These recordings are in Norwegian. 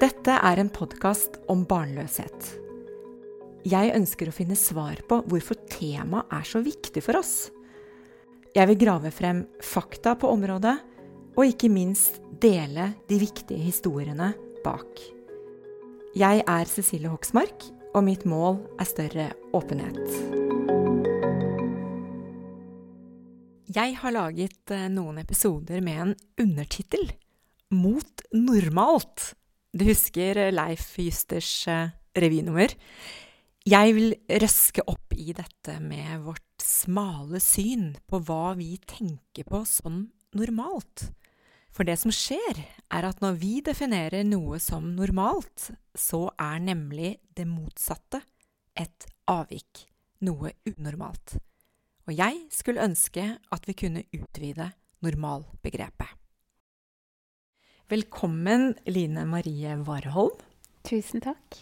Dette er en podkast om barnløshet. Jeg ønsker å finne svar på hvorfor temaet er så viktig for oss. Jeg vil grave frem fakta på området, og ikke minst dele de viktige historiene bak. Jeg er Cecilie Hoksmark, og mitt mål er større åpenhet. Jeg har laget eh, noen episoder med en undertittel Mot normalt. Du husker Leif Justers eh, revynummer? Jeg vil røske opp i dette med vårt smale syn på hva vi tenker på som normalt. For det som skjer, er at når vi definerer noe som normalt, så er nemlig det motsatte et avvik, noe unormalt. Og jeg skulle ønske at vi kunne utvide normalbegrepet. Velkommen, Line Marie Warholm. Tusen takk.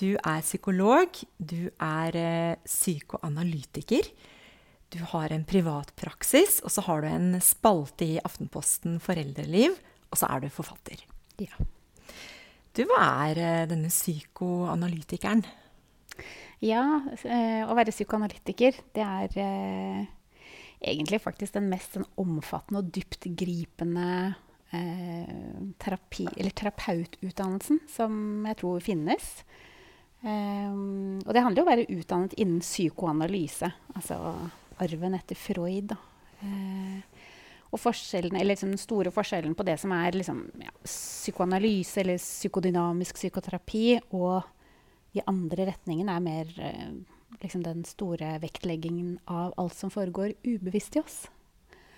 Du er psykolog, du er eh, psykoanalytiker. Du har en privatpraksis, og så har du en spalte i Aftenposten Foreldreliv, og så er du forfatter. Ja. Du, hva er eh, denne psykoanalytikeren? Ja, eh, å være psykoanalytiker, det er egentlig faktisk den mest den omfattende og dyptgripende terapi, eller terapeututdannelsen som jeg tror finnes. Um, og det handler jo om å være utdannet innen psykoanalyse, altså arven etter Freud. Uh, og liksom den store forskjellen på det som er liksom, ja, psykoanalyse eller psykodynamisk psykoterapi, og i andre retningen er mer uh, liksom den store vektleggingen av alt som foregår ubevisst i oss.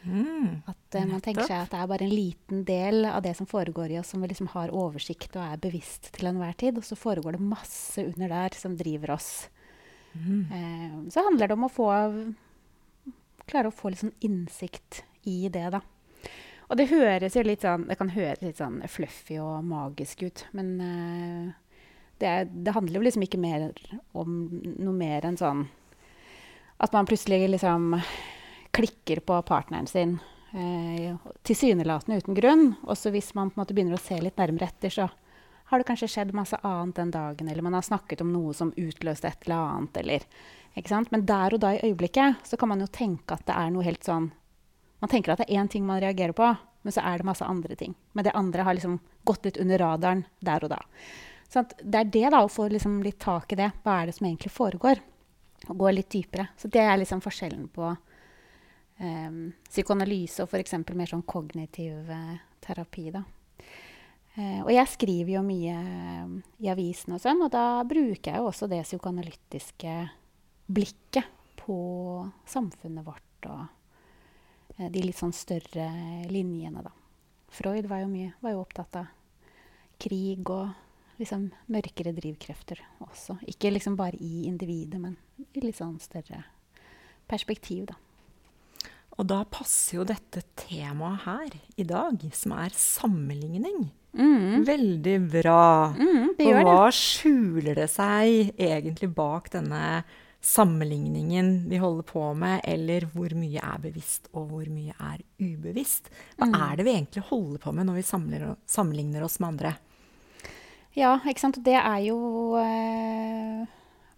Mm, at uh, man tenker seg at det er bare en liten del av det som foregår i oss, som vi liksom har oversikt og er bevisst til enhver tid. Og så foregår det masse under der som driver oss. Mm. Uh, så handler det om å få klare å få litt sånn innsikt i det, da. Og det høres jo litt sånn Det kan høres litt sånn fluffy og magisk ut, men uh, det, er, det, handler jo liksom ikke mer om noe mer enn sånn at man plutselig liksom klikker på partneren sin eh, tilsynelatende uten grunn. Og så hvis man på en måte begynner å se litt nærmere etter, så har det kanskje skjedd masse annet den dagen, eller man har snakket om noe som utløste et eller annet, eller? Men der og da i øyeblikket så kan man jo tenke at det er noe helt sånn Man tenker at det er én ting man reagerer på, men så er det masse andre ting. Men det andre har liksom gått litt under radaren der og da. Så det er det, da, å få liksom litt tak i det. Hva er det som egentlig foregår? Og gå litt dypere. Så det er liksom forskjellen på um, psykoanalyse og f.eks. mer sånn kognitiv uh, terapi. Da. Uh, og jeg skriver jo mye um, i avisen og sånn, og da bruker jeg jo også det psykoanalytiske blikket på samfunnet vårt og de litt sånn større linjene, da. Freud var jo, mye, var jo opptatt av krig og liksom mørkere drivkrefter også. Ikke liksom bare i individet, men i litt sånn større perspektiv, da. Og da passer jo dette temaet her i dag, som er sammenligning, mm. veldig bra. Mm, det og gjør hva skjuler det seg egentlig bak denne sammenligningen vi holder på med, eller hvor mye er bevisst og hvor mye er ubevisst? Hva Mm. er det vi egentlig holder på med når vi sammenligner, sammenligner oss med andre? Ja, ikke sant. Det er jo eh,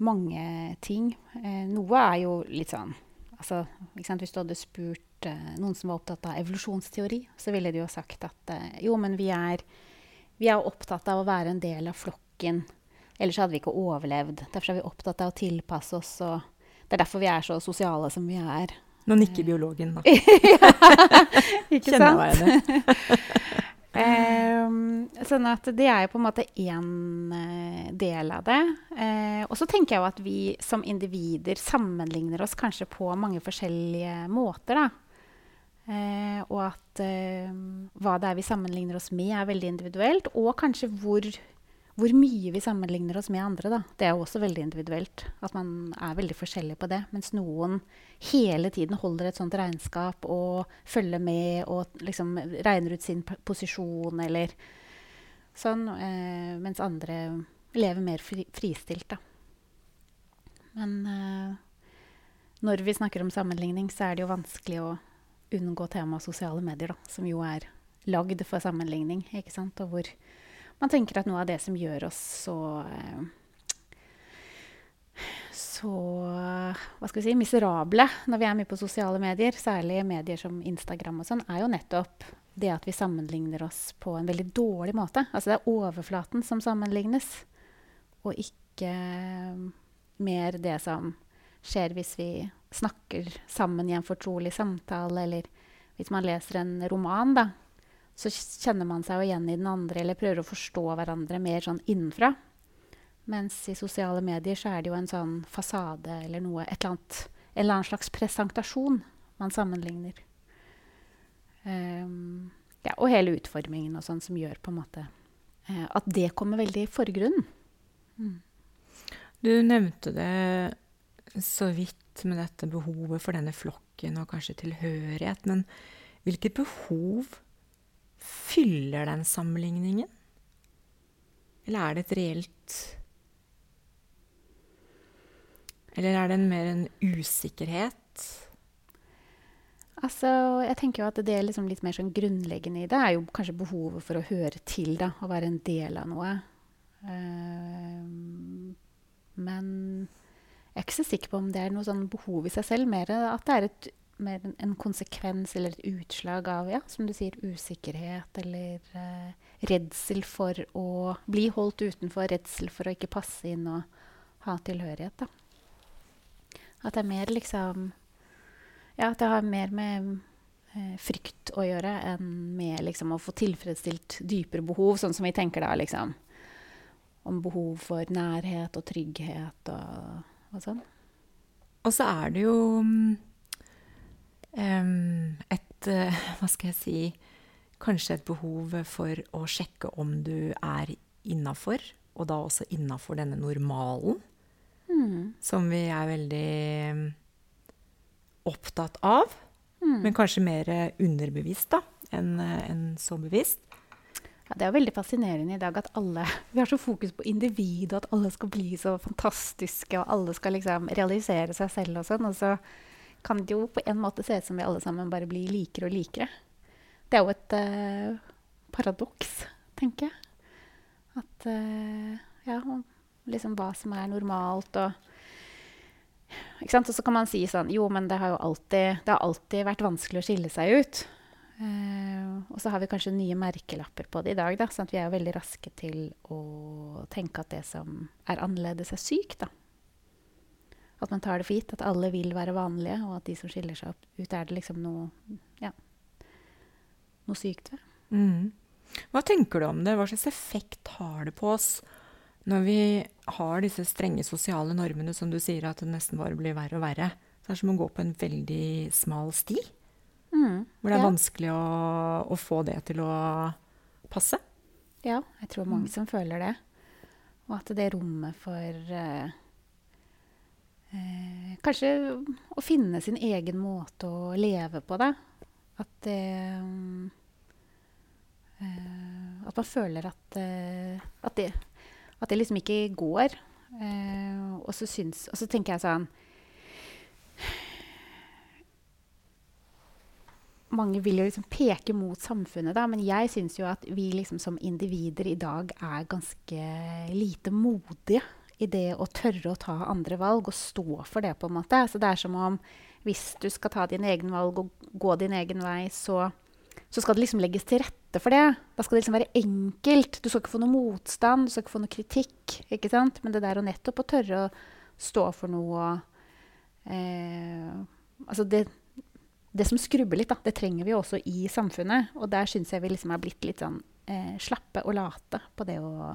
mange ting. Eh, noe er jo litt sånn altså, sant? Hvis du hadde spurt uh, noen som var opptatt av evolusjonsteori, så ville de jo sagt at uh, jo, men vi er, vi er opptatt av å være en del av flokken. Ellers hadde vi ikke overlevd. Derfor er vi opptatt av å tilpasse oss. Det er derfor vi er så sosiale som vi er. Nå nikker biologen, da. Ikke Kjenner meg igjen i. Ehm, sånn at det er jo på en måte én eh, del av det. Eh, og så tenker jeg jo at vi som individer sammenligner oss kanskje på mange forskjellige måter. da. Eh, og at eh, hva det er vi sammenligner oss med, er veldig individuelt. Og kanskje hvor, hvor mye vi sammenligner oss med andre. Da. Det er jo også veldig individuelt. At man er veldig forskjellig på det. Mens noen hele tiden holder et sånt regnskap og følger med og liksom regner ut sin posisjon eller sånn. Eh, mens andre lever mer fri, fristilt, da. Men eh, når vi snakker om sammenligning, så er det jo vanskelig å unngå temaet sosiale medier, da, som jo er lagd for sammenligning. ikke sant? Og hvor man tenker at noe av det som gjør oss så eh, så hva skal vi si, miserable når vi er mye på sosiale medier, særlig medier som Instagram, og sånn, er jo nettopp det at vi sammenligner oss på en veldig dårlig måte. Altså det er overflaten som sammenlignes, og ikke mer det som skjer hvis vi snakker sammen i en fortrolig samtale, eller hvis man leser en roman, da. Så kjenner man seg jo igjen i den andre, eller prøver å forstå hverandre mer sånn innenfra. Mens i sosiale medier så er det jo en sånn fasade eller noe, et eller annet, en eller annen slags presentasjon man sammenligner. Um, ja, og hele utformingen og sånn som gjør på en måte uh, at det kommer veldig i forgrunnen. Mm. Du nevnte det så vidt med dette behovet for denne flokken og kanskje tilhørighet. Men hvilket behov fyller den sammenligningen? Eller er det et reelt eller er det mer en usikkerhet? Altså, jeg tenker jo at det er liksom litt mer sånn grunnleggende i det er jo kanskje behovet for å høre til, da. Å være en del av noe. Uh, men jeg er ikke så sikker på om det er noe sånn behov i seg selv. Mer at det er et, mer en, en, konsekvens eller et utslag av, ja, som du sier, usikkerhet eller eh, redsel for å bli holdt utenfor. Redsel for å ikke passe inn og ha tilhørighet, da. At det er mer liksom Ja, at det har mer med eh, frykt å gjøre enn med liksom å få tilfredsstilt dypere behov, sånn som vi tenker da, liksom. Om behov for nærhet og trygghet og, og sånn. Og så er det jo um, et uh, Hva skal jeg si Kanskje et behov for å sjekke om du er innafor, og da også innafor denne normalen. Mm. Som vi er veldig mm, opptatt av. Mm. Men kanskje mer underbevisst da, enn en så bevisst. Ja, det er veldig fascinerende i dag at alle Vi har så fokus på individet, at alle skal bli så fantastiske, og alle skal liksom realisere seg selv og sånn. Og så kan det jo på en måte se ut som vi alle sammen bare blir likere og likere. Det er jo et uh, paradoks, tenker jeg. At uh, ja, liksom hva som er normalt. og ikke sant? Og så kan man si sånn Jo, men det har jo alltid, det har alltid vært vanskelig å skille seg ut. Uh, og så har vi kanskje nye merkelapper på det i dag. Da, sånn at vi er jo veldig raske til å tenke at det som er annerledes, er sykt. Da. At man tar det for gitt. At alle vil være vanlige, og at de som skiller seg ut, er det liksom noe, ja, noe sykt ved. Mm. Hva tenker du om det? Hva slags effekt har det på oss når vi har disse strenge sosiale normene, som du sier, at det nesten bare blir verre og verre, så er som å gå på en veldig smal sti. Mm, hvor det er ja. vanskelig å, å, få det til å passe. Ja, jeg tror mange som føler det. Og at det rommet for eh, eh, Kanskje å finne sin egen måte å leve på, da. At det eh, At man føler at, eh, at det at det liksom ikke går. Eh, og, så syns, og så tenker jeg sånn Mange vil jo liksom peke mot samfunnet, da, men jeg syns jo at vi liksom som individer i dag er ganske lite modige i det å tørre å ta andre valg og stå for det, på en måte. Så det er som om hvis du skal ta din egen valg og gå din egen vei, så så skal det liksom legges til rette for det. Da skal det liksom være enkelt. Du skal ikke få noe motstand, du skal ikke få noe kritikk. ikke sant? Men det der å nettopp å tørre å stå for noe eh, Altså det, det, som skrubber litt, da, det trenger vi også i samfunnet. Og der syns jeg vi liksom er blitt litt sånn eh, slappe og late på det å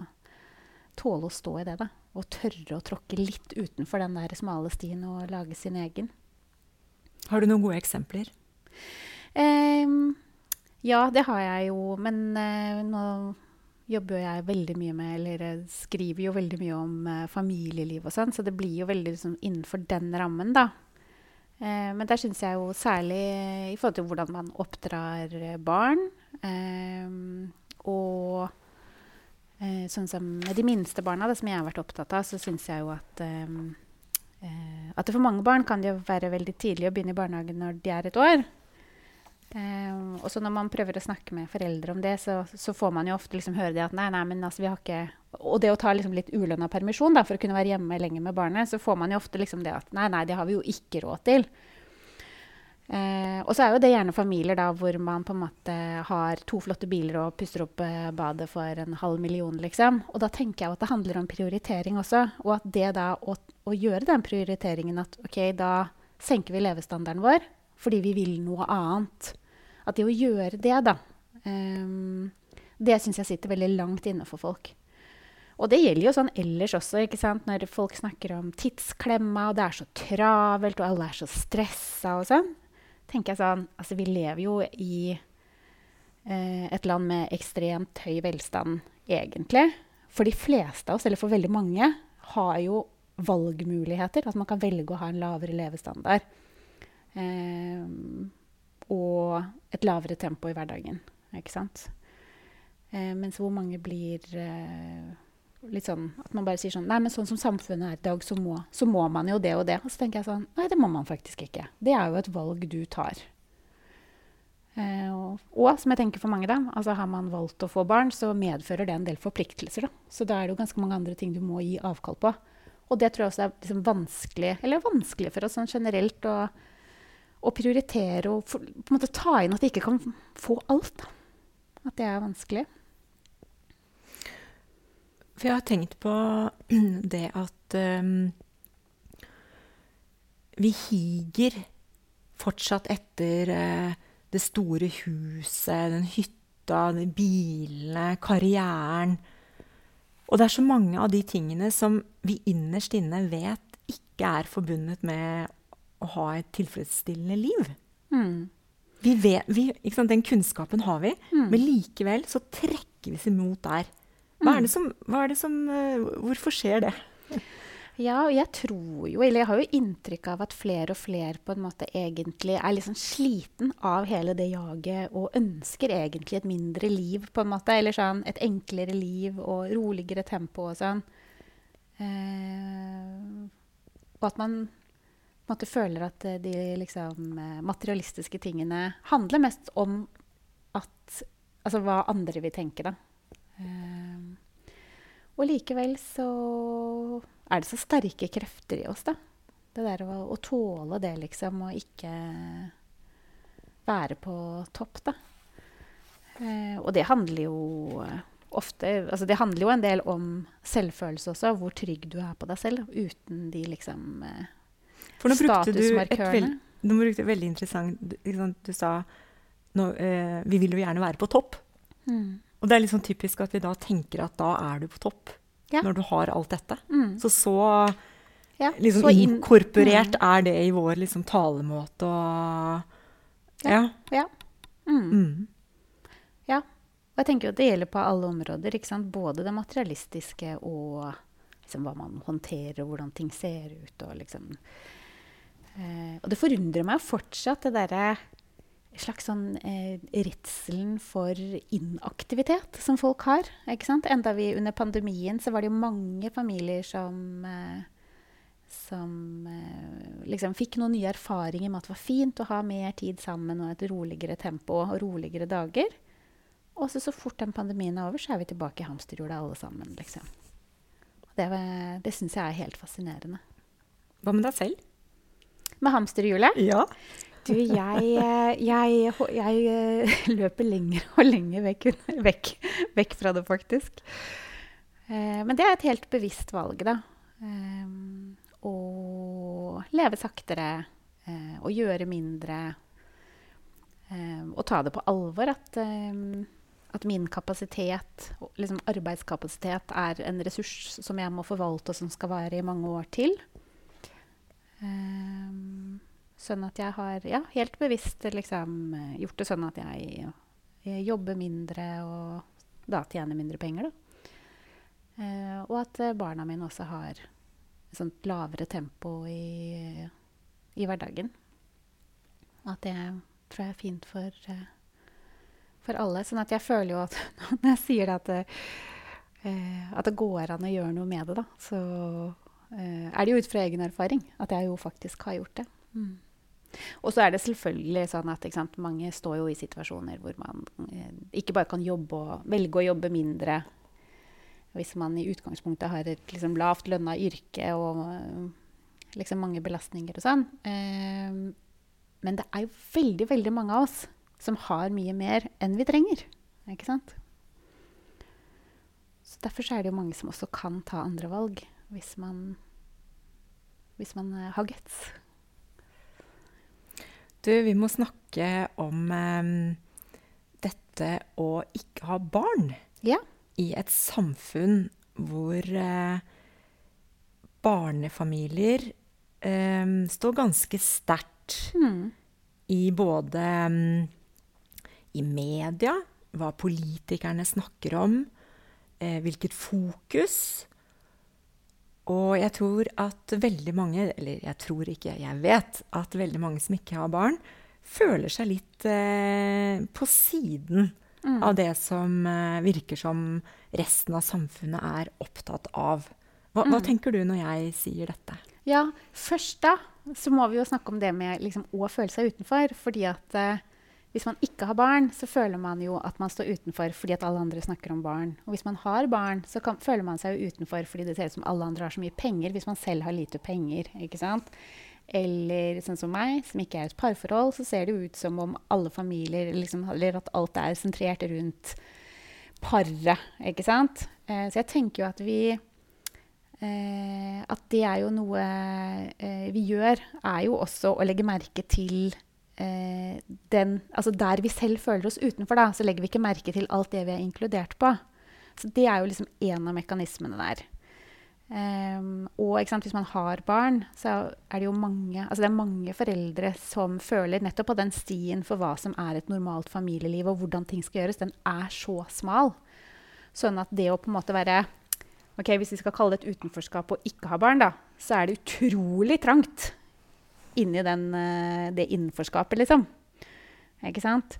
tåle å stå i det. da. Og tørre å tråkke litt utenfor den der smale stien og lage sin egen. Har du noen gode eksempler? Eh, ja, det har jeg jo. Men eh, nå jobber jeg veldig mye med Eller skriver jo veldig mye om eh, familieliv og sånn, så det blir jo veldig liksom, innenfor den rammen, da. Uh, men der syns jeg jo særlig i forhold til hvordan man oppdrar barn. og sånn som med de minste barna, det som jeg har vært opptatt av, så syns jeg jo at at for mange barn kan det jo være veldig tidlig å begynne i barnehagen når de er et år. Um, og så når man prøver å snakke med foreldre om det, så, så får man jo ofte liksom høre det at nei, nei, men altså vi har ikke Og det å ta liksom litt ulønna permisjon da, for å kunne være hjemme lenger med barnet, så får man jo ofte liksom det at nei, nei, det har vi jo ikke råd til. Uh, og så er jo det gjerne familier da hvor man på en måte har to flotte biler og puster opp eh, badet for en halv million, liksom. Og da tenker jeg at det handler om prioritering også. Og at det da å, å gjøre den prioriteringen at OK, da senker vi levestandarden vår fordi vi vil noe annet. At det å gjøre det, da, eh, det syns jeg sitter veldig langt inne for folk. Og det gjelder jo sånn ellers også, ikke sant? når folk snakker om tidsklemma, og det er så travelt, og alle er så stressa og sånn. Tenker jeg sånn, altså Vi lever jo i eh, et land med ekstremt høy velstand, egentlig. For de fleste av oss, eller for veldig mange, har jo valgmuligheter. Altså man kan velge å ha en lavere levestandard. Eh, og et lavere tempo i hverdagen. Ikke sant? Eh, mens hvor mange blir eh, litt sånn at man bare sier sånn Nei, men sånn som samfunnet er i dag, så må, så må, man jo det og det. Og så tenker jeg sånn Nei, det må man faktisk ikke. Det er jo et valg du tar. Eh, og, og, som jeg tenker for mange, da, altså har man valgt å få barn, så medfører det en del forpliktelser. da. Så da er det jo ganske mange andre ting du må gi avkall på. Og det tror jeg også er liksom vanskelig, eller vanskelig for oss sånn generelt å å prioritere og for, på en måte ta inn at vi ikke kan få alt. Da. At det er vanskelig. For jeg har tenkt på det at um, vi higer fortsatt etter uh, det store huset, den hytta, de bilene, karrieren. Og det er så mange av de tingene som vi innerst inne vet ikke er forbundet med å ha et tilfredsstillende liv. Mm. Vi vet, vi, Den kunnskapen har vi, mm. men likevel så trekker vi oss imot der. Hva er mm. det som, er det som Hvorfor skjer det? Ja, og jeg tror jo, eller jeg har jo inntrykk av at flere og flere på en måte egentlig er liksom sliten av hele det jaget og ønsker egentlig et mindre liv, på en måte. Eller sånn et enklere liv og roligere tempo og sånn. Eh, og at man på en måte føler at eh, de liksom, eh, materialistiske tingene handler mest om at Altså hva andre vil tenke, da. Um, og likevel så er det så sterke krefter i oss, da. Det der å, å tåle det, liksom, og ikke være på topp, da. Eh, og det handler jo ofte Altså det handler jo en del om selvfølelse også, hvor trygg du er på deg selv, uten de liksom eh, for nå brukte du et veld, nå brukte veldig interessant Du sa nå, eh, vi vil jo gjerne være på topp. Mm. Og det er litt sånn typisk at vi da tenker at da er du på topp. Ja. Når du har alt dette. Mm. Så så ja, liksom så inkorporert mm. er det i vår liksom, talemåte og Ja. Ja. Mm. mm. ja. Og jeg tenker jo at det gjelder på alle områder. Både det materialistiske og liksom, hva man håndterer, hvordan ting ser ut. og liksom Eh, og det forundrer meg fortsatt, det derre slags sånn eh, redselen for inaktivitet som folk har. ikke sant? Enda vi under pandemien så var det jo mange familier som eh, som eh, liksom fikk noen nye erfaringer med at det var fint å ha mer tid sammen og et roligere tempo og roligere dager. Og så, så fort den pandemien er over, så er vi tilbake i hamsterhjulet alle sammen. liksom. Det, det syns jeg er helt fascinerende. Hva med deg selv? med hamsterhjulet? Ja. Du, jeg, eh, jeg, jeg, eh, løper lenger og lenger vekk, vekk, vekk, fra det, faktisk. Eh, men det er et helt bevisst valg, da. Å leve saktere, å gjøre mindre. Og ta det på alvor at, at min kapasitet, liksom arbeidskapasitet, er en ressurs som jeg må forvalte, og som skal vare i mange år til. Um, sånn at jeg har ja, helt bevisst liksom, gjort det sånn at jeg, jeg, jobber mindre og da tjener mindre penger. Da. Eh, og at uh, barna mine også har et sånt lavere tempo i, i hverdagen. At det tror jeg er fint for, for alle. Sånn at jeg føler jo at når jeg sier det at, at det går an å gjøre noe med det, da, så er det jo ut fra egen erfaring at jeg jo faktisk har gjort det. Mm. Og så er det selvfølgelig sånn at sant, mange står jo i situasjoner hvor man eh, ikke bare kan jobbe og velge å jobbe mindre hvis man i utgangspunktet har et liksom, lavt lønna yrke og eh, liksom, mange belastninger og sånn. Eh, men det er jo veldig, veldig mange av oss som har mye mer enn vi trenger. Ikke sant? Så Derfor så er det jo mange som også kan ta andre valg hvis man, hvis man uh, har guts. Du, vi må snakke om eh, dette å ikke ha barn ja. i et samfunn hvor eh, barnefamilier eh, står ganske sterkt mm. i både um, i media, hva politikerne snakker om, uh, hvilket fokus og jeg tror at veldig mange, eller jeg tror ikke, jeg vet at veldig mange som ikke har barn, føler seg litt eh, på siden mm. av det som eh, virker som resten av samfunnet er opptatt av. Hva, mm. hva, tenker du når jeg sier dette? Ja, først da så må vi jo snakke om det med liksom, å føle seg utenfor. fordi at eh, hvis man ikke har barn, så føler man jo at man står utenfor fordi at alle andre snakker om barn. Og hvis man har barn, så kan, føler man seg jo utenfor fordi det ser ut som alle andre har så mye penger, hvis man selv har lite penger. ikke sant? Eller sånn som meg, som ikke er et parforhold, så ser det jo ut som om alle familier liksom, Eller at alt er sentrert rundt paret, ikke sant? Eh, så jeg tenker jo at vi eh, At det er jo noe eh, vi gjør, er jo også å legge merke til den, altså der vi selv føler oss utenfor, da, så legger vi ikke merke til alt det vi er inkludert på. Så det er jo liksom en av mekanismene der. Um, og sant, hvis man har barn, så er det jo mange, altså det er mange foreldre som føler nettopp på den stien for hva som er et normalt familieliv, og hvordan ting skal gjøres, den er så smal. Sånn at det å på en måte være ok, Hvis vi skal kalle det et utenforskap og ikke ha barn, da, så er det utrolig trangt inni den, eh, det innenforskapet, liksom. Ikke sant?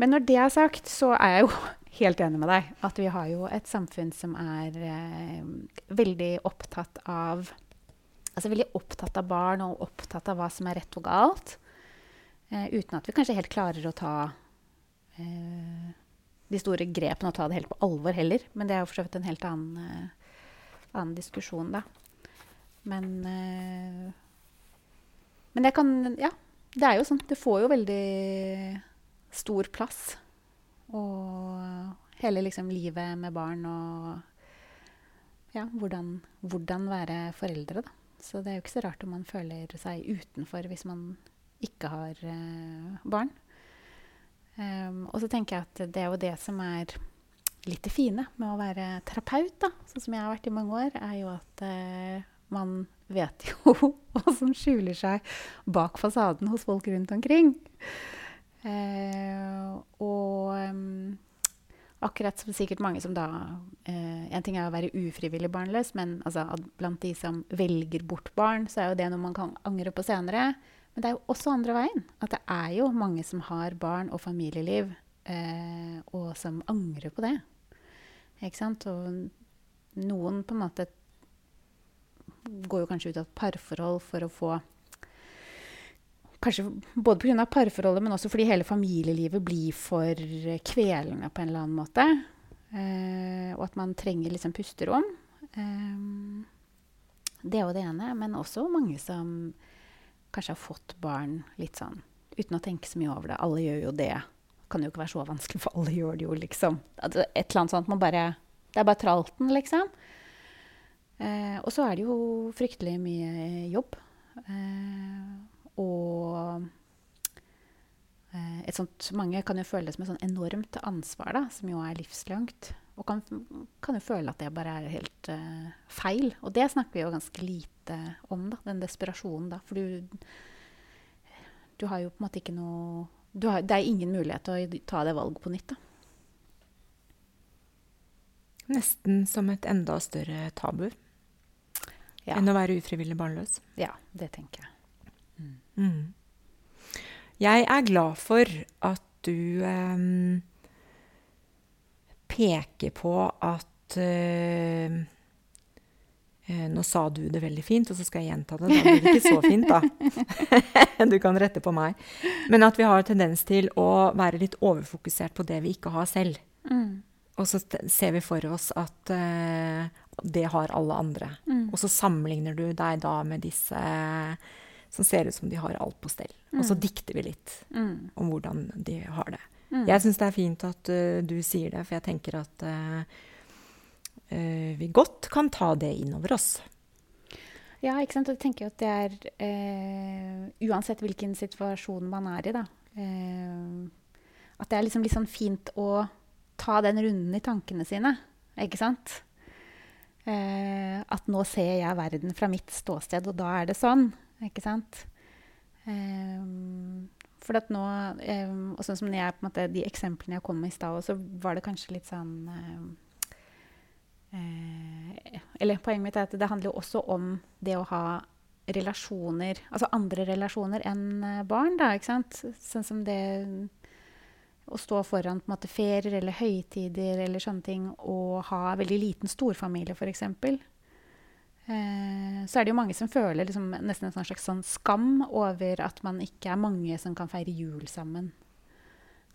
Men når det er sagt, så er jeg jo helt enig med deg. At vi har jo et samfunn som er eh, veldig opptatt av Altså veldig opptatt av barn og opptatt av hva som er rett og galt. Eh, uten at vi kanskje helt klarer å ta eh, de store grepene og ta det helt på alvor heller. Men det er jo for så vidt en helt annen, eh, annen diskusjon, da. Men eh, men det kan Ja. Det er jo sånn. Det får jo veldig stor plass. Og hele liksom livet med barn og ja, hvordan, hvordan, være foreldre, da. Så det er jo ikke så rart om man føler seg utenfor hvis man ikke har uh, barn. Um, og så tenker jeg at det er jo det som er litt det fine med å være terapeut, da, sånn som jeg har vært i mange år, er jo at uh, man vet jo hva som skjuler seg bak fasaden hos folk rundt omkring. Eh, og um, akkurat som sikkert mange som da eh, En ting er å være ufrivillig barnløs, men altså, blant de som velger bort barn, så er jo det noe man kan angre på senere. Men det er jo også andre veien. At det er jo mange som har barn og familieliv, eh, og som angrer på det. Ikke sant? Og noen på en måte går jo kanskje ut av et parforhold for å få Kanskje både pga. parforholdet, men også fordi hele familielivet blir for kvelende på en eller annen måte. Eh, og at man trenger liksom pusterom. Eh, det er jo det ene. Men også mange som kanskje har fått barn litt sånn uten å tenke så mye over det. Alle gjør jo det. Det kan jo ikke være så vanskelig, for alle gjør det jo, liksom. et eller annet sånt man bare Det er bare tralten, liksom. Eh, og så er det jo fryktelig mye jobb. Eh, og eh, et sånt, mange kan jo føle det som et sånn enormt ansvar, da, som jo er livslangt. Og kan, kan jo føle at det bare er helt uh, feil. Og det snakker vi jo ganske lite om, da, den desperasjonen. da, For du, du har jo på en måte ikke noe har, Det er ingen mulighet til å ta det valget på nytt. da. Nesten som et enda større tabu ja. enn å være ufrivillig barnløs. Ja, det tenker jeg. Mm. Mm. Jeg er glad for at du eh, peker på at uh, eh, Nå sa du det veldig fint, og så skal jeg gjenta det. Da blir det ikke så fint, da. du kan rette på meg. Men at vi har tendens til å være litt overfokusert på det vi ikke har selv. Mm. Og så ser vi for oss at eh, det har alle andre. Mm. Og så sammenligner du deg da med disse som ser ut som de har alt på stell. Og så Mm. dikter vi litt Mm. om hvordan de har det. Mm. Jeg syns det er fint at uh, du sier det, for jeg tenker at uh, uh, vi godt kan ta det innover oss. Ja, ikke sant. Jeg tenker at det er eh, Uansett hvilken situasjon man er i, da. Eh, at det er liksom litt sånn fint å ta den runden i tankene sine, ikke sant? Eh, at nå ser jeg verden fra mitt ståsted, og da er det sånn, ikke sant? Eh, for at nå eh, Og sånn som jeg, på en måte, de eksemplene jeg kom med i stad, så var det kanskje litt sånn Eller poenget mitt er at det handler jo også om det å ha relasjoner Altså andre relasjoner enn barn, da, ikke sant? Sånn som det å stå foran på en måte ferier eller høytider eller sånne ting og ha veldig liten storfamilie, f.eks. Eh, så er det jo mange som føler liksom, nesten en sånn slags sånn skam over at man ikke er mange som kan feire jul sammen.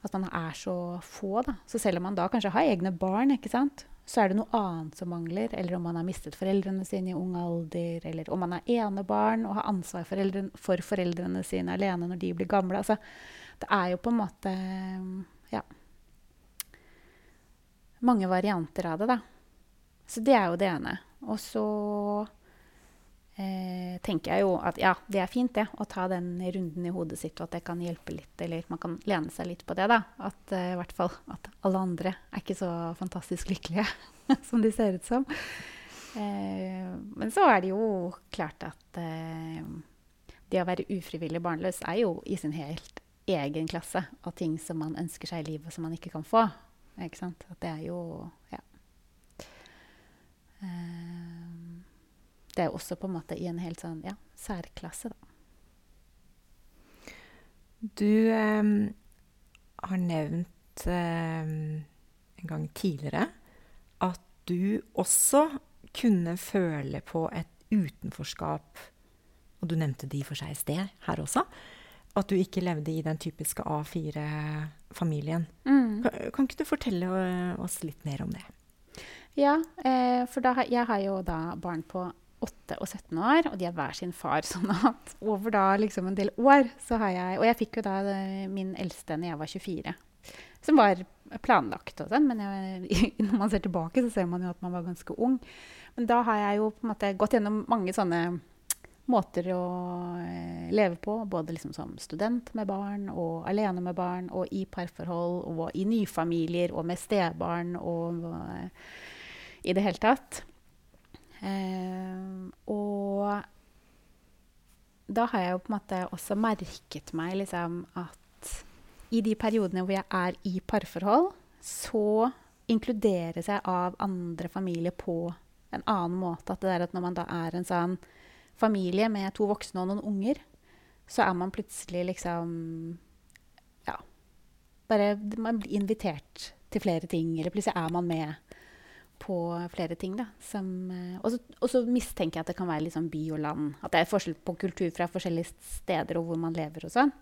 At man er så få, da. Så selv om man da kanskje har egne barn, ikke sant? så er det noe annet som mangler. Eller om man har mistet foreldrene sine i ung alder, eller om man er enebarn og har ansvar for, foreldre, for foreldrene sine alene når de blir gamle. Altså, det er jo på en måte ja, mange varianter av det, da. Så det er jo det ene. Og så eh, tenker jeg jo at ja, det er fint det, å ta den runden i hodet sitt, og at det kan hjelpe litt, eller man kan lene seg litt på det, da. At eh, i hvert fall at alle andre er ikke så fantastisk lykkelige som de ser ut som. Eh, men så er det jo klart at eh, det å være ufrivillig barnløs er jo i sin helt egen klasse av ting som man ønsker seg i livet som man ikke kan få. Ikke sant? At det er jo Ja. Eh, det er også på en måte i en helt sånn ja, særklasse, da. Du eh, har nevnt eh, en gang tidligere at du også kunne føle på et utenforskap, og du nevnte de for seg i sted her også, at du ikke levde i den typiske A4-familien. Mm. Kan, kan ikke du fortelle eh, oss litt mer om det? Ja, eh, for da, jeg har jo da barn på 8 og 17 år, og de har hver sin far. Sånn at over da liksom en del år så har jeg Og jeg fikk jo da eh, min eldste når jeg var 24. Som var planlagt og sånn, men jeg, når man ser tilbake, så ser man jo at man var ganske ung. Men da har jeg jo på en måte gått gjennom mange sånne måter å eh, leve på. Både liksom som student med barn, og alene med barn, og i parforhold, og i nyfamilier, og med stebarn, og og i det hele tatt. Eh, og da har jeg jo på en måte også merket meg liksom at i de periodene hvor jeg er i parforhold, så inkluderes jeg av andre familier på en annen måte. At det der at når man da er en sånn familie med to voksne og noen unger, så er man plutselig liksom Ja. Bare Man blir invitert til flere ting, eller plutselig er man med på flere ting. da. Eh, og, så, mistenker jeg at det kan være sånn by og land. At det er forskjell på kultur fra forskjellige steder og hvor man lever og sånn.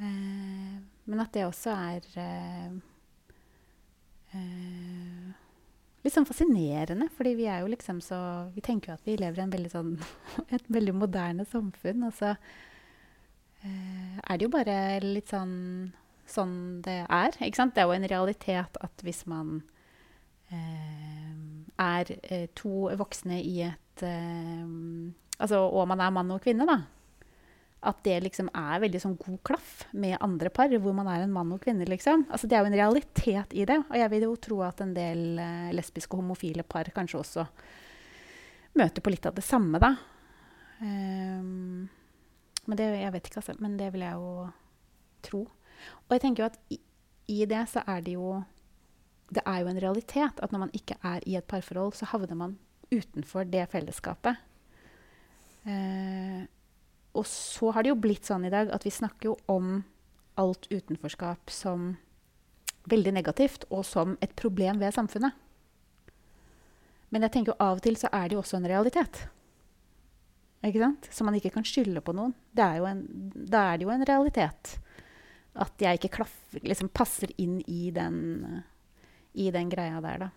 Eh, men at det også er eh, eh, litt sånn fascinerende. fordi vi er jo liksom så Vi tenker jo at vi lever i en veldig sånn, et veldig moderne samfunn. Og så eh, er det jo bare litt sånn sånn det er. ikke sant? Det er jo en realitet at hvis man eh, er eh, to voksne i et eh, altså, Og man er mann og kvinne, da. At det liksom er veldig sånn god klaff med andre par, hvor man er en mann og kvinne. liksom. Altså, det er jo en realitet i det. Og jeg vil jo tro at en del eh, lesbiske og homofile par kanskje også møter på litt av det samme, da. Um, men det, jeg vet ikke, altså. Men det vil jeg jo tro. Og jeg tenker jo at i, i det så er det jo Det er jo en realitet at når man ikke er i et parforhold, så havner man utenfor det fellesskapet. Eh, og så har det jo blitt sånn i dag at vi snakker jo om alt utenforskap som veldig negativt, og som et problem ved samfunnet. Men jeg tenker jo av og til så er det jo også en realitet. Ikke sant? Som man ikke kan skylde på noen. Det er da er det jo en realitet. At jeg ikke klaffer, liksom passer inn i den, i den greia der, da.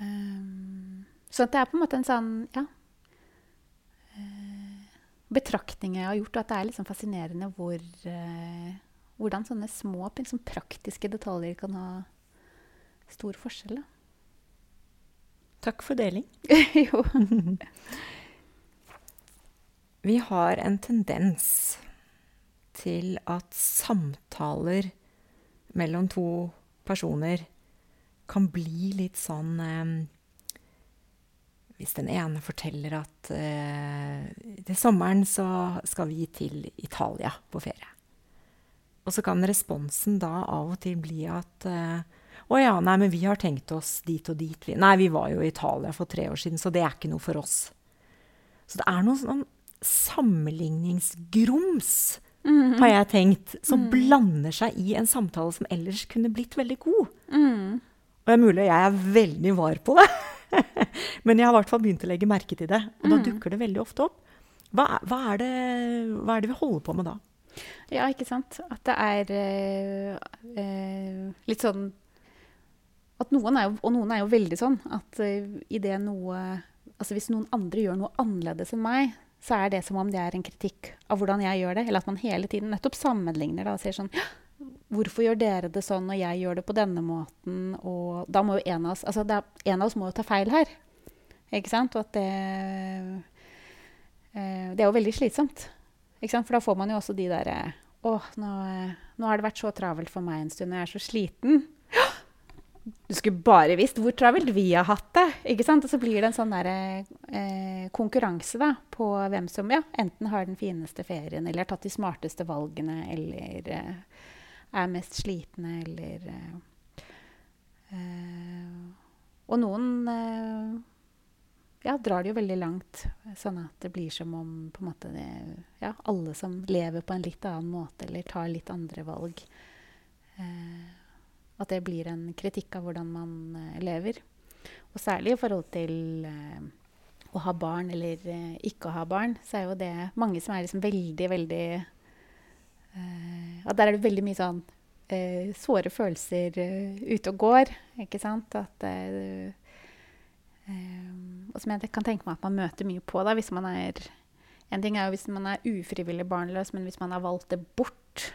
Um, så det er på en måte en sånn ja, uh, betraktning jeg har gjort, og at det er liksom fascinerende hvor, uh, hvordan sånne små, liksom praktiske detaljer kan ha stor forskjell. Da. Takk for deling. jo. Vi har en tendens til at samtaler mellom to personer kan bli litt sånn eh, Hvis den ene forteller at eh, til sommeren så skal vi til Italia på ferie. Og så kan responsen da av og til bli at eh, å ja, nei, men vi har tenkt oss dit og dit. Nei, vi var jo i Italia for tre år siden, så det er ikke noe for oss. Så det er noe sånn sammenligningsgrums, Mm. har jeg tenkt, som Mm. blander seg i en samtale som ellers kunne blitt veldig god. Mm. Og det er mulig jeg er veldig var på det, men jeg har i hvert fall begynt å legge merke til det. Og da Mm. dukker det veldig ofte opp. Hva, hva, er det, hva er det vi holder på med da? Ja, ikke sant? At det er øh, øh, litt sånn at noen er jo, Og noen er jo veldig sånn at øh, i det noe Altså hvis noen andre gjør noe annerledes enn meg, så er det som om det er en kritikk av hvordan jeg gjør det. Eller at man hele tiden nettopp sammenligner da, og sier sånn Hvorfor gjør dere det sånn, og jeg gjør det på denne måten? Og da må jo en av oss Altså er, en av oss må jo ta feil her. Ikke sant? Og at det eh, Det er jo veldig slitsomt. Ikke sant? For da får man jo også de derre Å, nå, nå har det vært så travelt for meg en stund, og jeg er så sliten. Du skulle bare visst hvor travelt vi har hatt det. ikke sant? Og så blir det en sånn der, eh, konkurranse da, på hvem som ja, enten har den fineste ferien, eller har tatt de smarteste valgene, eller eh, er mest slitne, eller eh, eh, Og noen eh, ja, drar det jo veldig langt, sånn at det blir som om måte det, ja, alle som lever på en litt annen måte, eller tar litt andre valg eh, At det blir en kritikk av hvordan man eh, lever. Og særlig i forhold til eh, å ha barn eller ikke å ha barn, så er jo det mange som er liksom veldig, veldig At der er det veldig mye sånn eh, såre følelser eh, ute og går, ikke sant? At eh, og som jeg kan tenke meg at man møter mye på da, hvis man er En ting er jo hvis man er ufrivillig barnløs, men hvis man har valgt det bort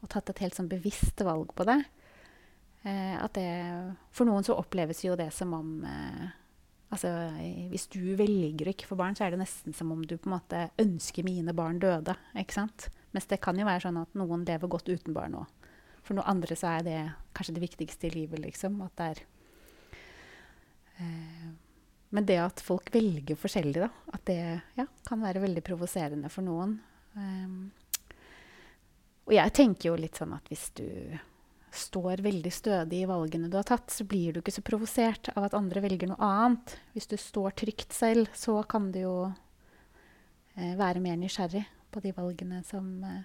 og tatt et helt sånn bevisst valg på det, eh, at det For noen så oppleves jo det som om eh, Altså, hvis du velger å ikke få barn, så er det nesten som om du på en måte ønsker mine barn døde. ikke sant? Mens det kan jo være sånn at noen lever godt uten barn òg. For noen andre så er det kanskje det viktigste i livet, liksom. At det er eh, men det at folk velger forskjellig, da, at det ja, kan være veldig provoserende for noen. Um, og jeg tenker jo litt sånn at hvis du står veldig stødig i valgene du har tatt, så blir du ikke så provosert av at andre velger noe annet. Hvis du står trygt selv, så kan du jo eh, være mer nysgjerrig på de valgene som eh,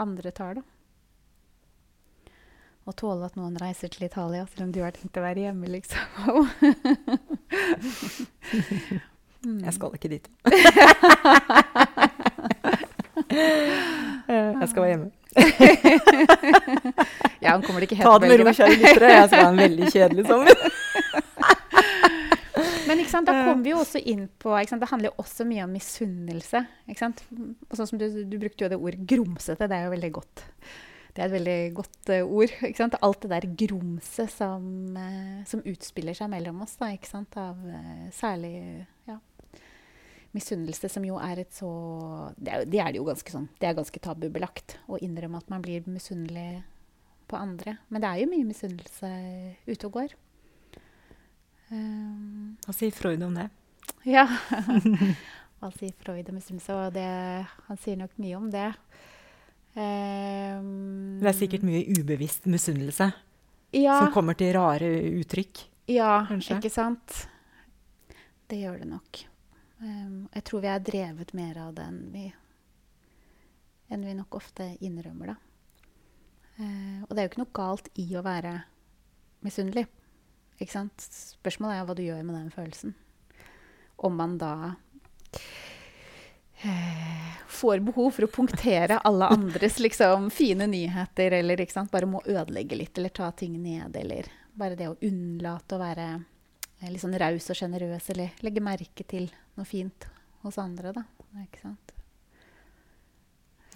andre tar, da. Og tåle at noen reiser til Italia selv om du har tenkt å være hjemme, liksom. Mm. Jeg skal ikke dit. jeg skal være hjemme. ja, han kommer ikke helt Ta det med ro, kjære lyttere. Jeg skal ha en veldig kjedelig sommer. Da kommer vi jo også inn på Det handler jo også mye om misunnelse. Og sånn som du, du, brukte jo det ordet 'grumsete'. Det er jo veldig godt. Det er et veldig godt uh, ord. Alt det der grumset som, uh, som, utspiller seg mellom oss. Da, Av uh, særlig ja, misunnelse, som jo er et så Det er, det er det jo ganske sånn Det er ganske tabubelagt å innrømme at man blir misunnelig på andre. Men det er jo mye misunnelse ute og går. Um, Hva sier Freud om det? Ja. Hva sier Freud om misunnelse? Og det, han sier nok mye om det. Um, det er sikkert mye ubevisst misunnelse ja, som kommer til rare uttrykk? Ja, kanskje? ikke sant? Det gjør det nok. Um, jeg tror vi er drevet mer av det enn vi, enn vi nok ofte innrømmer, da. Uh, og det er jo ikke noe galt i å være misunnelig. Ikke sant? Spørsmålet er hva du gjør med den følelsen. Om man da eh, får behov for å punktere alle andres liksom, fine nyheter, eller bare må ødelegge litt, eller ta ting ned, eller bare det å unnlate å være eh, litt sånn raus og sjenerøs, eller legge merke til noe fint hos andre, da. Ikke sant?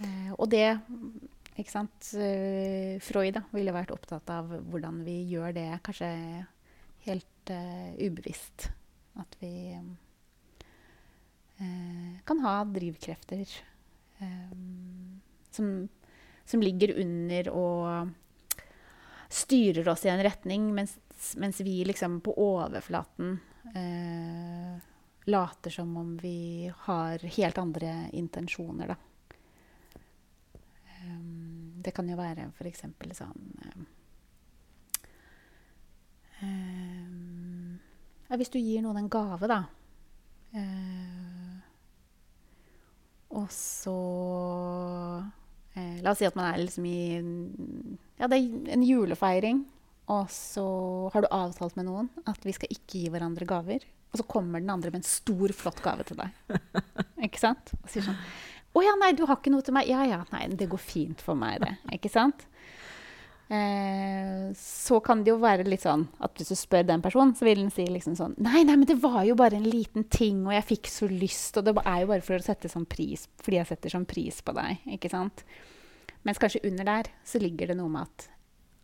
Eh, og det ikke sant? Uh, Freud da, ville vært opptatt av hvordan vi gjør det kanskje helt uh, ubevisst. At vi uh, kan ha drivkrefter som, som, ligger under og styrer oss i en retning, mens, mens vi liksom på overflaten later som om vi har helt andre intensjoner, da. Um, det kan jo være f.eks. sånn um, Hvis du gir noen en gave, da eh, Og så eh, La oss si at man er liksom i Ja, det er en julefeiring. Og så har du avtalt med noen at vi skal ikke gi hverandre gaver. Og så kommer den andre med en stor, flott gave til deg. Ikke sant? Og sier sånn 'Å ja, nei, du har ikke noe til meg.' 'Ja ja, nei, det går fint for meg, det.' Ikke sant? Eh, så kan det jo være litt sånn at hvis du spør den personen, så vil den si liksom sånn 'Nei, nei, men det var jo bare en liten ting, og jeg fikk så lyst.' Og det er jo bare for å sette sånn pris, fordi jeg setter sånn pris på deg. Ikke sant? Mens kanskje under der så ligger det noe med at,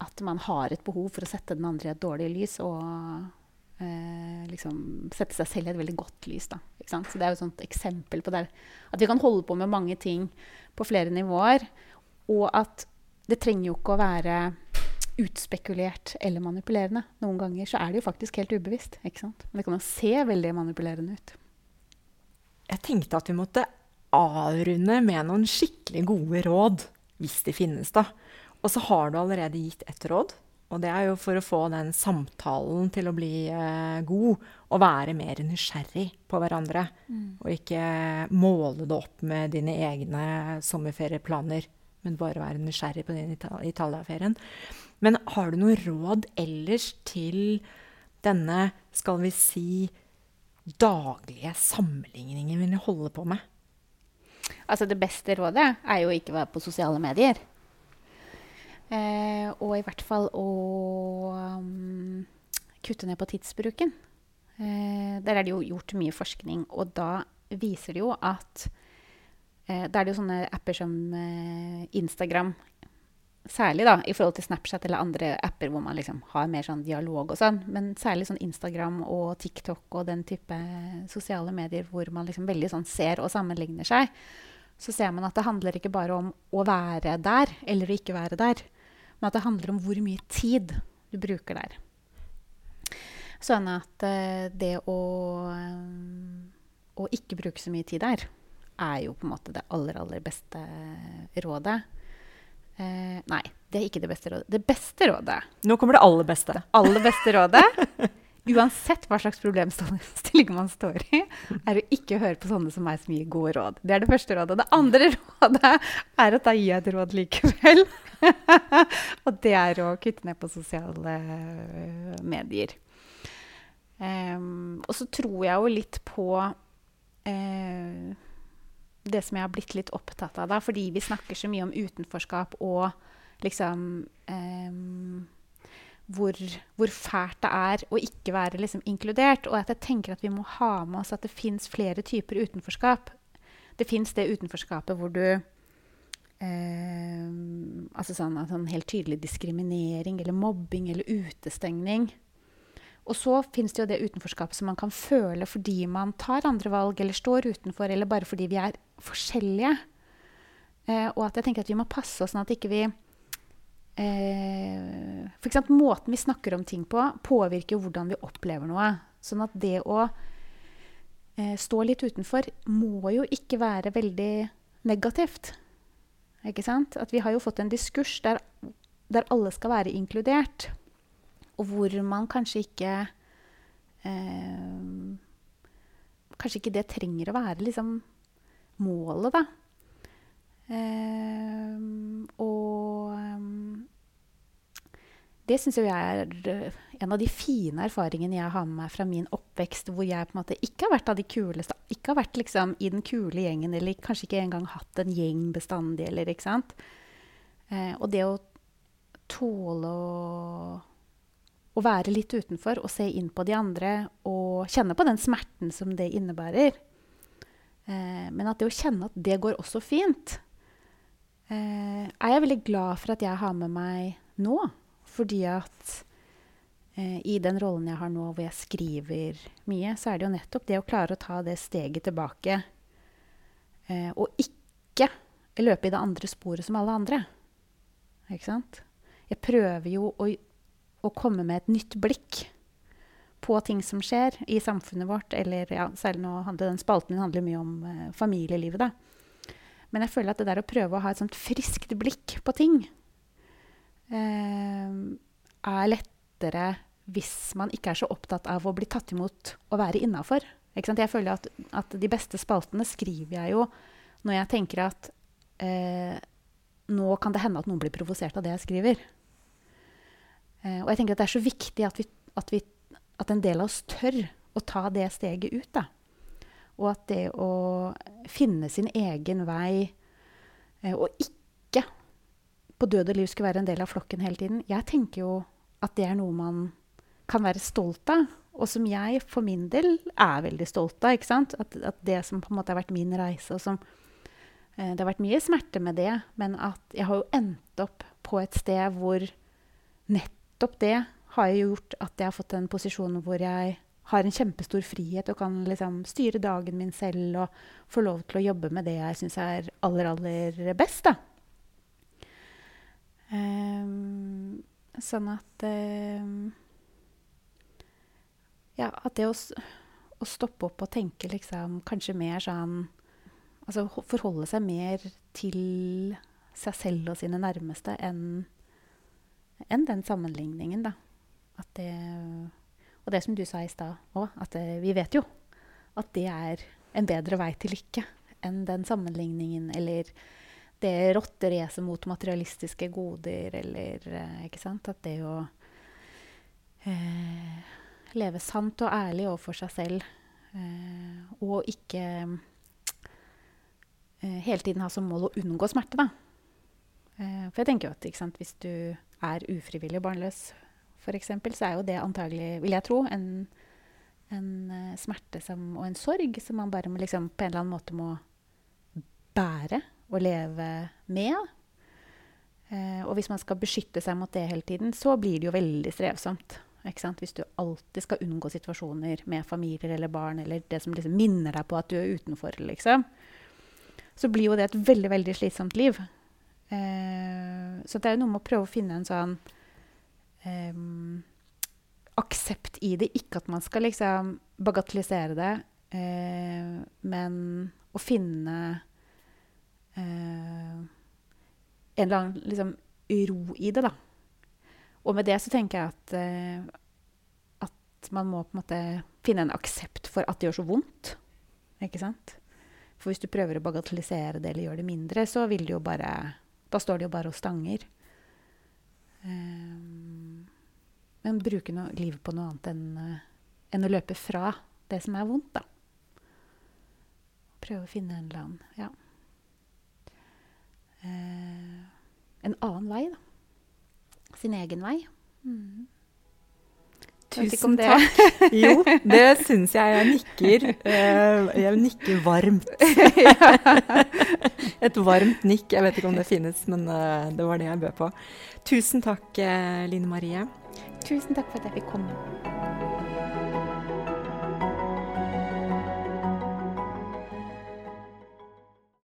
at man har et behov for å sette den andre i et dårlig lys, og eh, liksom sette seg selv i et veldig godt lys. Da, så det er jo et eksempel på det. At vi kan holde på med mange ting på flere nivåer. Og at det trenger jo ikke å være utspekulert eller manipulerende. Noen ganger så er det jo faktisk helt ubevisst. ikke sant? Men det kan jo se veldig manipulerende ut. Jeg tenkte at vi måtte avrunde med noen skikkelig gode råd, hvis de finnes, da. Og så har du allerede gitt ett råd. Og det er jo for å få den samtalen til å bli eh, god og være mer nysgjerrig på hverandre. Mm. Og ikke måle det opp med dine egne sommerferieplaner, men bare være nysgjerrig på den Italia-ferien. Men har du noe råd ellers til denne, skal vi si, daglige sammenligningen vi holder på med? Altså, det beste rådet er jo ikke å være på sosiale medier. Eh, og i hvert fall å um, kutte ned på tidsbruken. Eh, der er det jo gjort mye forskning, og da viser det jo at Da er det jo sånne apper som eh, Instagram, særlig da, i forhold til Snapchat eller andre apper hvor man liksom har mer sånn dialog og sånn, men særlig sånn Instagram og TikTok og den type sosiale medier hvor man liksom veldig sånn ser og sammenligner seg, så ser man at det handler ikke bare om å være der eller å ikke være der. Men at det handler om hvor mye tid du bruker der. Sånn at det å, å, ikke bruke så mye tid der, er jo på en måte det aller, aller beste rådet. Eh, nei, det er ikke det beste rådet. Det beste rådet Nå kommer det aller beste. Det aller beste rådet uansett hva slags problemstilling man står i, er å ikke høre på sånne som meg som gir gode råd. Det er det første rådet. Det andre rådet er at da gir jeg et råd likevel. og det er å kutte ned på sosiale uh, medier. Um, og så tror jeg jo litt på uh, det som jeg har blitt litt opptatt av da, fordi vi snakker så mye om utenforskap og liksom um, hvor, hvor, fælt det er å ikke være liksom, inkludert. Og at jeg tenker at vi må ha med oss at det fins flere typer utenforskap. Det fins det utenforskapet hvor du eh, Altså sånn, sånn, helt tydelig diskriminering eller mobbing eller utestengning. Og så fins det jo det utenforskapet som man kan føle fordi man tar andre valg eller står utenfor, eller bare fordi vi er forskjellige. Eh, og at jeg tenker at vi må passe oss sånn at ikke vi eh, For eksempel måten vi snakker om ting på, påvirker hvordan vi opplever noe. Sånn at det å eh, stå litt utenfor må jo ikke være veldig negativt. Ikke sant? At vi har jo fått en diskurs der, der alle skal være inkludert, og hvor man kanskje ikke eh, Kanskje ikke det trenger å være liksom målet, da. Eh, og det syns jeg er eh, en av de fine erfaringene jeg har med meg fra min oppvekst, hvor jeg på en måte ikke har vært av de kuleste, ikke har vært liksom i den kule gjengen, eller kanskje ikke engang hatt en gjeng bestandig, eller ikke sant. Eh, og det å tåle å, å være litt utenfor og se inn på de andre og kjenne på den smerten som det innebærer. Eh, men at det å kjenne at det går også fint, eh, er jeg veldig glad for at jeg har med meg nå. Fordi at eh, i den rollen jeg har nå, hvor jeg skriver mye, så er det jo nettopp det å klare å ta det steget tilbake. Eh, og ikke løpe i det andre sporet som alle andre. Ikke sant? Jeg prøver jo å, å komme med et nytt blikk på ting som skjer i samfunnet vårt. Eller ja, særlig nå handler den spalten min handler mye om eh, familielivet, da. Men jeg føler at det der å prøve å ha et sånt friskt blikk på ting eh, er lettere hvis man ikke er så opptatt av å bli tatt imot og være innafor. Jeg føler at, at, de beste spaltene skriver jeg jo når jeg tenker at eh, nå kan det hende at noen blir provosert av det jeg skriver. Eh, og jeg tenker at det er så viktig at, vi, at, vi, at, en del av oss tør å ta det steget ut. Da. Og at det å finne sin egen vei eh, og ikke på død og liv skulle være en del av flokken hele tiden. Jeg tenker jo at det er noe man kan være stolt av, og som jeg for min del er veldig stolt av. ikke sant? At, at det som på en måte har vært min reise, og som eh, Det har vært mye smerte med det, men at jeg har jo endt opp på et sted hvor nettopp det har gjort at jeg har fått en posisjon hvor jeg har en kjempestor frihet og kan liksom styre dagen min selv og få lov til å jobbe med det jeg syns er aller, aller best. da. Um, sånn at um, Ja, at det å, å, stoppe opp og tenke liksom kanskje mer sånn Altså forholde seg mer til seg selv og sine nærmeste enn en den sammenligningen, da. Det Og det som du sa i stad òg, at det, vi vet jo at det er en bedre vei til lykke enn den sammenligningen eller det rotteracet mot materialistiske goder, eller eh, ikke sant At det å eh, leve sant og ærlig overfor seg selv, eh, og ikke eh, hele tiden ha som mål å unngå smerte, da. Eh, for jeg tenker jo at sant, hvis du er ufrivillig barnløs, f.eks., så er jo det antagelig, vil jeg tro, en, en uh, smerte som, og en sorg som man bare liksom, på en eller annen måte må bære og leve med. Eh, og hvis man skal beskytte seg mot det hele tiden, så blir det jo veldig strevsomt. Hvis du alltid skal unngå situasjoner med familier eller barn, eller det som liksom minner deg på at du er utenfor, liksom, så blir jo det et veldig, veldig slitsomt liv. Eh, så det er jo noe med å prøve å finne en sånn eh, aksept i det. Ikke at man skal liksom bagatellisere det, eh, men å finne eh, en eller annen liksom, ro i det, da. Og med det så tenker jeg at, eh, at man må på en måte finne en aksept for at det gjør så vondt. Ikke sant? For hvis du prøver å bagatellisere det eller gjøre det mindre, så vil det jo bare Da står det jo bare og stanger. Um, men bruke no livet på noe annet enn, uh, enn å løpe fra det som er vondt, da. Prøve å finne en eller annen Ja Uh, en annen vei, da. Sin egen vei. Mm. Tusen takk. jo, det syns jeg. Jeg nikker. Uh, jeg nikker varmt. Et varmt nikk. Jeg vet ikke om det finnes, men uh, det var det jeg bød på. Tusen takk, uh, Line Marie. Tusen takk for at jeg fikk komme.